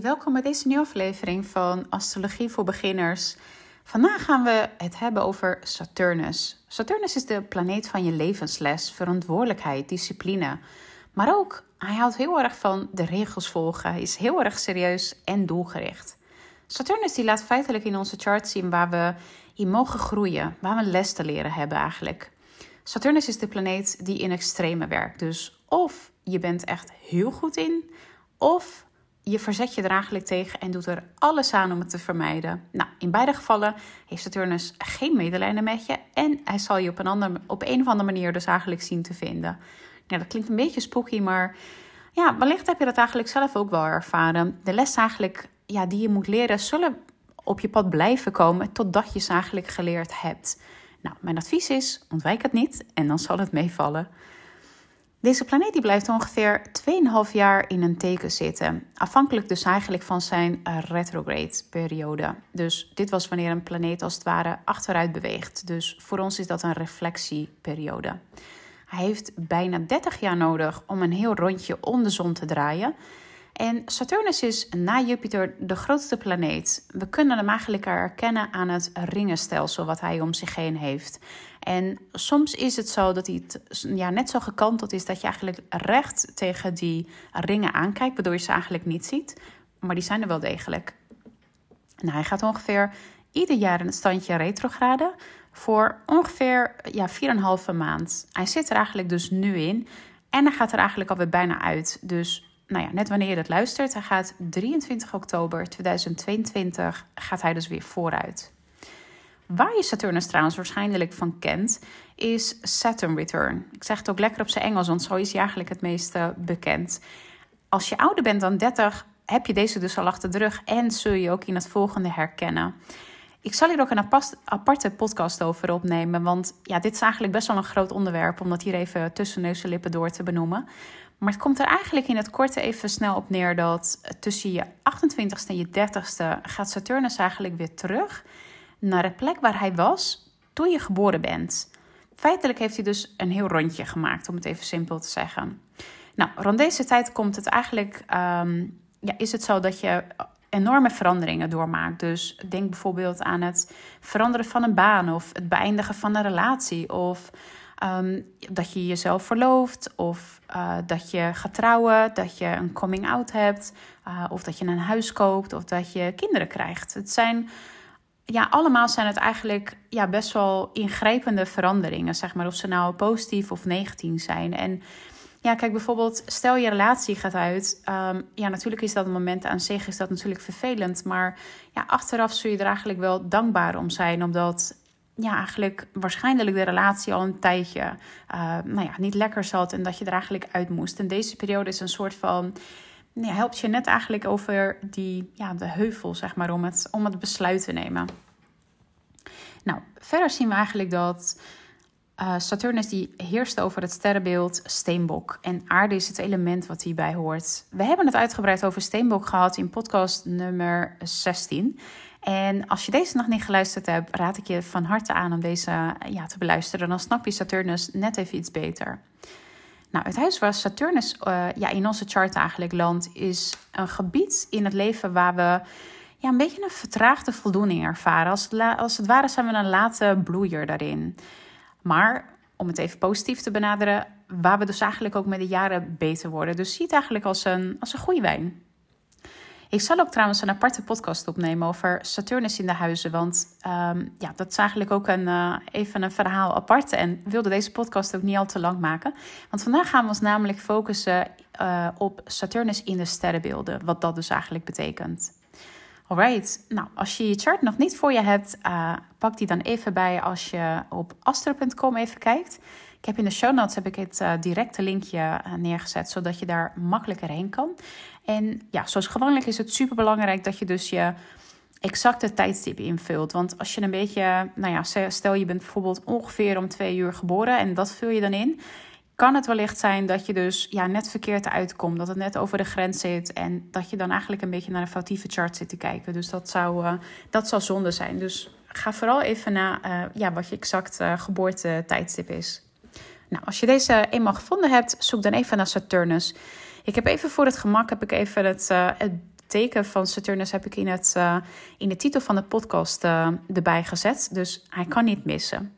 Welkom bij deze nieuwe aflevering van Astrologie voor Beginners. Vandaag gaan we het hebben over Saturnus. Saturnus is de planeet van je levensles, verantwoordelijkheid, discipline. Maar ook, hij houdt heel erg van de regels volgen. Hij is heel erg serieus en doelgericht. Saturnus die laat feitelijk in onze chart zien waar we in mogen groeien, waar we les te leren hebben eigenlijk. Saturnus is de planeet die in extreme werkt. Dus of je bent echt heel goed in, of je verzet je er eigenlijk tegen en doet er alles aan om het te vermijden. Nou, in beide gevallen heeft Saturnus geen medelijden met je en hij zal je op een, andere, op een of andere manier dus eigenlijk zien te vinden. Ja, dat klinkt een beetje spooky, maar ja, wellicht heb je dat eigenlijk zelf ook wel ervaren. De les eigenlijk ja, die je moet leren zullen op je pad blijven komen totdat je ze eigenlijk geleerd hebt. Nou, mijn advies is: ontwijk het niet en dan zal het meevallen. Deze planeet die blijft ongeveer 2,5 jaar in een teken zitten. Afhankelijk dus eigenlijk van zijn retrograde periode. Dus dit was wanneer een planeet als het ware achteruit beweegt. Dus voor ons is dat een reflectieperiode. Hij heeft bijna 30 jaar nodig om een heel rondje om de zon te draaien. En Saturnus is na Jupiter de grootste planeet. We kunnen hem eigenlijk herkennen aan het ringenstelsel wat hij om zich heen heeft. En soms is het zo dat hij ja, net zo gekanteld is dat je eigenlijk recht tegen die ringen aankijkt, waardoor je ze eigenlijk niet ziet. Maar die zijn er wel degelijk. Nou, hij gaat ongeveer ieder jaar het standje retrograde voor ongeveer ja, 4,5 maand. Hij zit er eigenlijk dus nu in en hij gaat er eigenlijk alweer bijna uit. Dus nou ja, net wanneer je dat luistert, hij gaat 23 oktober 2022 gaat hij dus weer vooruit. Waar je Saturnus trouwens waarschijnlijk van kent, is Saturn Return. Ik zeg het ook lekker op zijn Engels, want zo is hij eigenlijk het meest bekend. Als je ouder bent dan 30, heb je deze dus al achter de rug en zul je ook in het volgende herkennen. Ik zal hier ook een aparte podcast over opnemen, want ja, dit is eigenlijk best wel een groot onderwerp om dat hier even tussen neus en lippen door te benoemen. Maar het komt er eigenlijk in het korte even snel op neer dat tussen je 28ste en je 30ste gaat Saturnus eigenlijk weer terug naar de plek waar hij was toen je geboren bent. Feitelijk heeft hij dus een heel rondje gemaakt, om het even simpel te zeggen. Nou, rond deze tijd komt het eigenlijk, ehm, ja, is het zo dat je enorme veranderingen doormaakt. Dus denk bijvoorbeeld aan het veranderen van een baan of het beëindigen van een relatie of Ehm, dat je jezelf verlooft of uh, dat je gaat trouwen, dat je een coming out hebt, uh, of dat je een huis koopt of dat je kinderen krijgt. Het zijn, ja, allemaal zijn het eigenlijk ja, best wel ingrijpende veranderingen, zeg maar, of ze nou positief of negatief zijn. En ja, kijk bijvoorbeeld, stel je relatie gaat uit. Um, ja, natuurlijk is dat een moment aan zich, is dat natuurlijk vervelend. Maar ja, achteraf zul je er eigenlijk wel dankbaar om zijn, omdat ja, eigenlijk waarschijnlijk de relatie al een tijdje uh, nou ja, niet lekker zat en dat je er eigenlijk uit moest. En deze periode is een soort van. Ja, helpt je net eigenlijk over die, ja, de heuvel, zeg maar, om het, om het besluit te nemen. Nou, verder zien we eigenlijk dat uh, Saturnus die heerst over het sterrenbeeld Steenbok. En aarde is het element wat hierbij hoort. We hebben het uitgebreid over Steenbok gehad in podcast nummer 16. En als je deze nog niet geluisterd hebt, raad ik je van harte aan om deze ja, te beluisteren. Dan snap je Saturnus net even iets beter. Nou, het huis waar Saturnus uh, ja, in onze chart eigenlijk landt, is een gebied in het leven waar we ja, een beetje een vertraagde voldoening ervaren. Als, als het ware zijn we een late bloeier daarin. Maar om het even positief te benaderen, waar we dus eigenlijk ook met de jaren beter worden. Dus zie het eigenlijk als een, als een goede wijn. Ik zal ook trouwens een aparte podcast opnemen over Saturnus in de huizen. Want um, ja, dat is eigenlijk ook een, uh, even een verhaal apart. En wilde deze podcast ook niet al te lang maken. Want vandaag gaan we ons namelijk focussen uh, op Saturnus in de sterrenbeelden. Wat dat dus eigenlijk betekent. Alright, nou als je je chart nog niet voor je hebt, uh, pak die dan even bij als je op astro.com even kijkt. Ik heb in de show notes heb ik het uh, directe linkje neergezet, zodat je daar makkelijker heen kan. En ja, zoals gewoonlijk is het super belangrijk dat je dus je exacte tijdstip invult. Want als je een beetje, nou ja, stel je bent bijvoorbeeld ongeveer om twee uur geboren en dat vul je dan in. Kan het wellicht zijn dat je dus ja, net verkeerd uitkomt, dat het net over de grens zit en dat je dan eigenlijk een beetje naar een foutieve chart zit te kijken. Dus dat zou, uh, dat zou zonde zijn. Dus ga vooral even naar uh, ja, wat je exact uh, geboortetijdstip is. Nou, als je deze eenmaal gevonden hebt, zoek dan even naar Saturnus. Ik heb even voor het gemak heb ik even het, het teken van Saturnus heb ik in, het, in de titel van de podcast erbij gezet. Dus hij kan niet missen.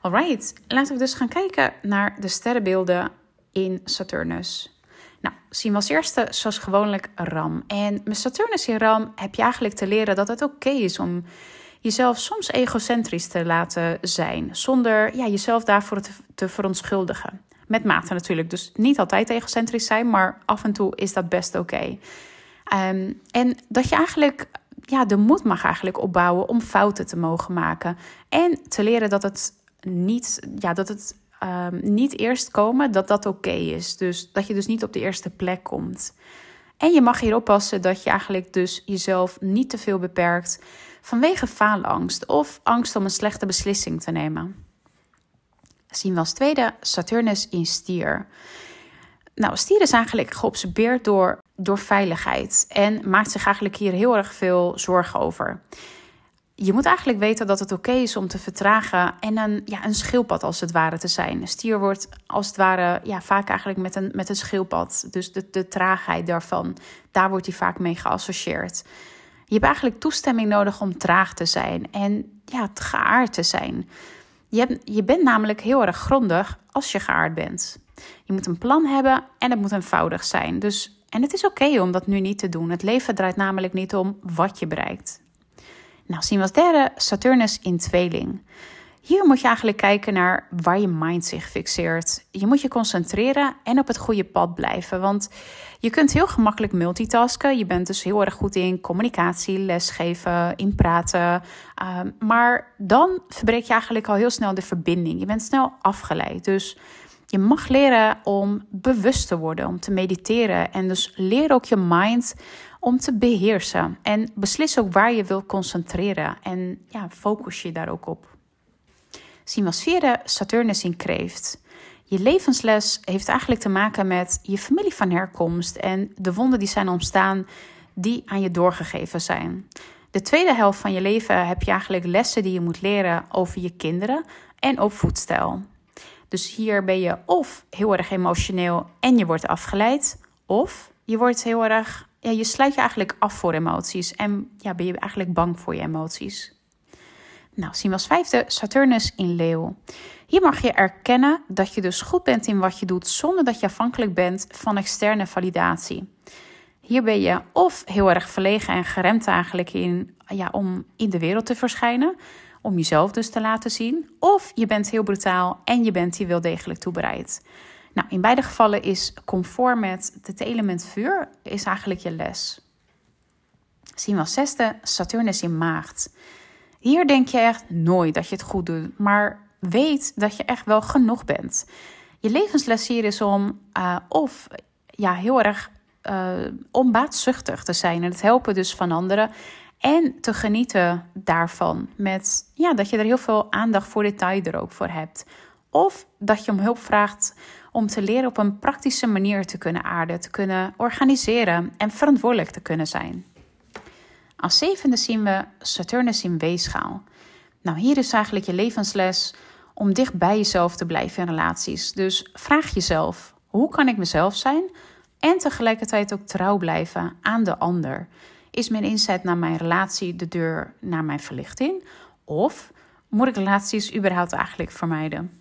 Alright, laten we dus gaan kijken naar de sterrenbeelden in Saturnus. Nou, zien we als eerste zoals gewoonlijk Ram. En met Saturnus in Ram heb je eigenlijk te leren dat het oké is om jezelf soms egocentrisch te laten zijn. Zonder ja, jezelf daarvoor te, verontschuldigen. Met mate natuurlijk. Dus niet altijd egocentrisch zijn, maar af en toe is dat best oké. Ehm, en dat je eigenlijk ja, de moed mag eigenlijk opbouwen om fouten te mogen maken. En te leren dat het niet, ja, dat het um, niet eerst komen, dat dat oké is. Dus dat je dus niet op de eerste plek komt. En je mag hier oppassen dat je eigenlijk dus jezelf niet te veel beperkt vanwege faalangst of angst om een slechte beslissing te nemen. Zien we als tweede Saturnus in stier. Nou, stier is eigenlijk geobsedeerd door, door veiligheid en maakt zich eigenlijk hier heel erg veel zorgen over je moet eigenlijk weten dat het oké is om te vertragen en een, ja, een schildpad als het ware te zijn. Een stier wordt als het ware ja, vaak eigenlijk met een, met een schildpad. Dus de, de traagheid daarvan, daar wordt hij vaak mee geassocieerd. Je hebt eigenlijk toestemming nodig om traag te zijn en ja, geaard te zijn. Je, je bent namelijk heel erg grondig als je geaard bent. Je moet een plan hebben en het moet eenvoudig zijn. Dus, en het is oké om dat nu niet te doen. Het leven draait namelijk niet om wat je bereikt. Nou, zien we als derde Saturnus in tweeling. Hier moet je eigenlijk kijken naar waar je mind zich fixeert. Je moet je concentreren en op het goede pad blijven. Want je kunt heel gemakkelijk multitasken. Je bent dus heel erg goed in communicatie, lesgeven, in praten. Ehm, maar dan verbreek je eigenlijk al heel snel de verbinding. Je bent snel afgeleid. Dus je mag leren om bewust te worden, om te mediteren. En dus leer ook je mind om te beheersen. En beslis ook waar je wilt concentreren. En ja, focus je daar ook op. Vierde Saturnus in kreeft. Je levensles heeft eigenlijk te maken met je familie van herkomst en de wonden die zijn ontstaan die aan je doorgegeven zijn. De tweede helft van je leven heb je eigenlijk lessen die je moet leren over je kinderen en opvoedstijl. Dus hier ben je of heel erg emotioneel en je wordt afgeleid, of je wordt heel erg ja, je sluit je eigenlijk af voor emoties en ja, ben je eigenlijk bang voor je emoties. Nou, zien we als vijfde Saturnus in Leeuw. Hier mag je erkennen dat je dus goed bent in wat je doet zonder dat je afhankelijk bent van externe validatie. Hier ben je of heel erg verlegen en geremd eigenlijk in, ja, om in de wereld te verschijnen, om jezelf dus te laten zien, of je bent heel brutaal en je bent hier wel degelijk toe bereid. Nou, in beide gevallen is comfort met het element vuur is eigenlijk je les. Zien we als zesde Saturnus in maagd. Hier denk je echt nooit dat je het goed doet, maar weet dat je echt wel genoeg bent. Je levensles hier is om uh, of ja, heel erg uh, onbaatzuchtig te zijn en het helpen dus van anderen. En te genieten daarvan. Met ja, dat je er heel veel aandacht voor detail er ook voor hebt. Of dat je om hulp vraagt om te leren op een praktische manier te kunnen aarden, te kunnen organiseren en verantwoordelijk te kunnen zijn. Als zevende zien we Saturnus in weegschaal. Nou, hier is eigenlijk je levensles om dicht bij jezelf te blijven in relaties. Dus vraag jezelf: hoe kan ik mezelf zijn en tegelijkertijd ook trouw blijven aan de ander? Is mijn inzet naar mijn relatie de deur naar mijn verlichting? Of moet ik relaties überhaupt eigenlijk vermijden?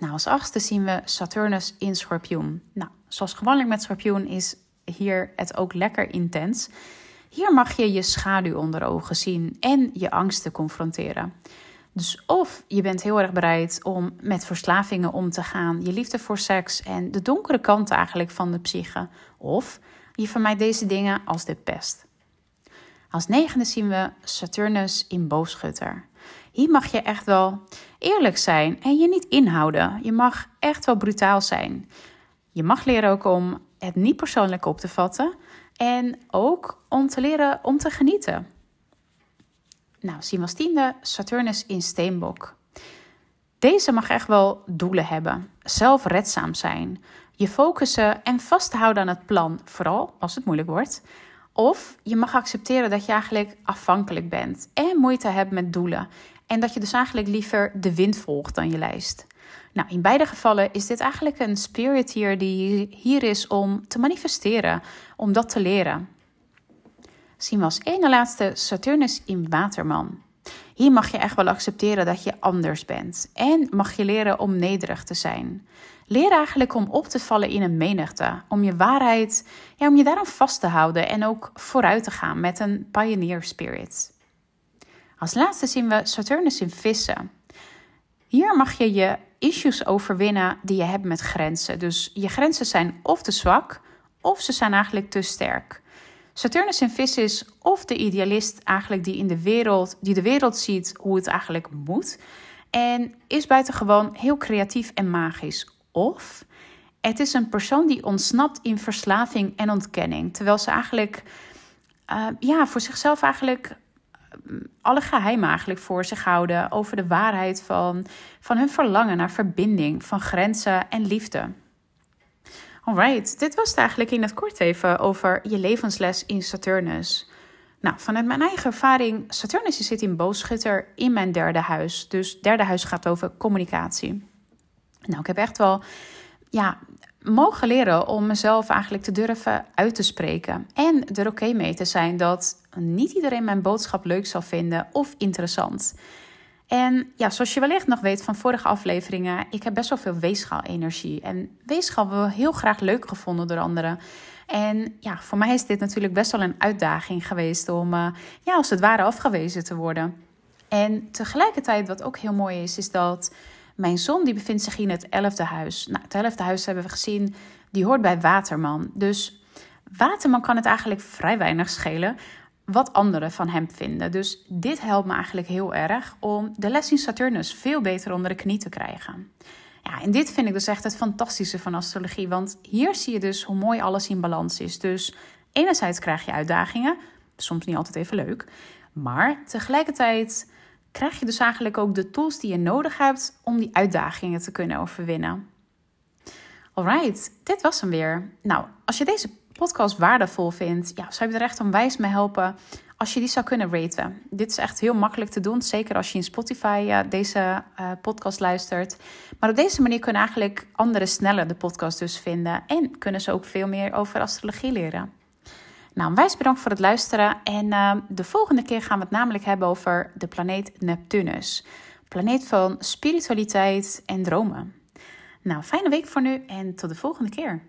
Nou, als achtste zien we Saturnus in Schorpioen. Nou, zoals gewoonlijk met Schorpioen is hier het ook lekker intens. Hier mag je je schaduw onder ogen zien en je angsten confronteren. Dus of je bent heel erg bereid om met verslavingen om te gaan, je liefde voor seks en de donkere kant eigenlijk van de psyche. Of je vermijdt deze dingen als de pest. Als negende zien we Saturnus in boogschutter. Hier mag je echt wel eerlijk zijn en je niet inhouden. Je mag echt wel brutaal zijn. Je mag leren ook om het niet persoonlijk op te vatten en ook om te leren om te genieten. Nou, zien we als tiende Saturnus in Steenbok. Deze mag echt wel doelen hebben, zelfredzaam zijn, je focussen en vasthouden aan het plan, vooral als het moeilijk wordt. Of je mag accepteren dat je eigenlijk afhankelijk bent en moeite hebt met doelen en dat je dus eigenlijk liever de wind volgt dan je lijst. Nou, in beide gevallen is dit eigenlijk een spirit hier die hier is om te manifesteren, om dat te leren. zien we als ene laatste Saturnus in Waterman. Hier mag je echt wel accepteren dat je anders bent en mag je leren om nederig te zijn. Leer eigenlijk om op te vallen in een menigte, om je waarheid, ja, om je daarom vast te houden en ook vooruit te gaan met een pioneer spirit. Als laatste zien we Saturnus in vissen. Hier mag je je issues overwinnen die je hebt met grenzen. Dus je grenzen zijn of te zwak of ze zijn eigenlijk te sterk. Saturnus in vis is of de idealist eigenlijk die in de wereld, die de wereld ziet hoe het eigenlijk moet. En is buitengewoon heel creatief en magisch. Of het is een persoon die ontsnapt in verslaving en ontkenning. Terwijl ze eigenlijk uh, ja, voor zichzelf eigenlijk alle geheimen eigenlijk voor zich houden over de waarheid van, van hun verlangen naar verbinding, van grenzen en liefde. Alright, dit was het eigenlijk in het kort even over je levensles in Saturnus. Nou, vanuit mijn eigen ervaring, Saturnus zit in boogschutter in mijn derde huis. Dus derde huis gaat over communicatie. Nou, ik heb echt wel ja, mogen leren om mezelf eigenlijk te durven uit te spreken. En er oké mee te zijn dat niet iedereen mijn boodschap leuk zal vinden of interessant. En ja, zoals je wellicht nog weet van vorige afleveringen, ik heb best wel veel weegschaal-energie. En weegschaal we heel graag leuk gevonden door anderen. En ja, voor mij is dit natuurlijk best wel een uitdaging geweest om, uh, ja, als het ware afgewezen te worden. En tegelijkertijd, wat ook heel mooi is, is dat mijn zon die bevindt zich in het elfde huis. Nou, het elfde huis hebben we gezien, die hoort bij Waterman. Dus Waterman kan het eigenlijk vrij weinig schelen wat anderen van hem vinden. Dus dit helpt me eigenlijk heel erg om de les in Saturnus veel beter onder de knie te krijgen. Ja, en dit vind ik dus echt het fantastische van astrologie, want hier zie je dus hoe mooi alles in balans is. Dus enerzijds krijg je uitdagingen, soms niet altijd even leuk, maar tegelijkertijd krijg je dus eigenlijk ook de tools die je nodig hebt om die uitdagingen te kunnen overwinnen. Alright, dit was hem weer. Nou, als je deze podcast waardevol vindt, ja, zou je er echt onwijs mee helpen als je die zou kunnen raten. Dit is echt heel makkelijk te doen, zeker als je in Spotify uh, deze uh, podcast luistert. Maar op deze manier kunnen eigenlijk anderen sneller de podcast dus vinden en kunnen ze ook veel meer over astrologie leren. Nou, wijs bedankt voor het luisteren en uh, de volgende keer gaan we het namelijk hebben over de planeet Neptunus. Planeet van spiritualiteit en dromen. Nou, fijne week voor nu en tot de volgende keer.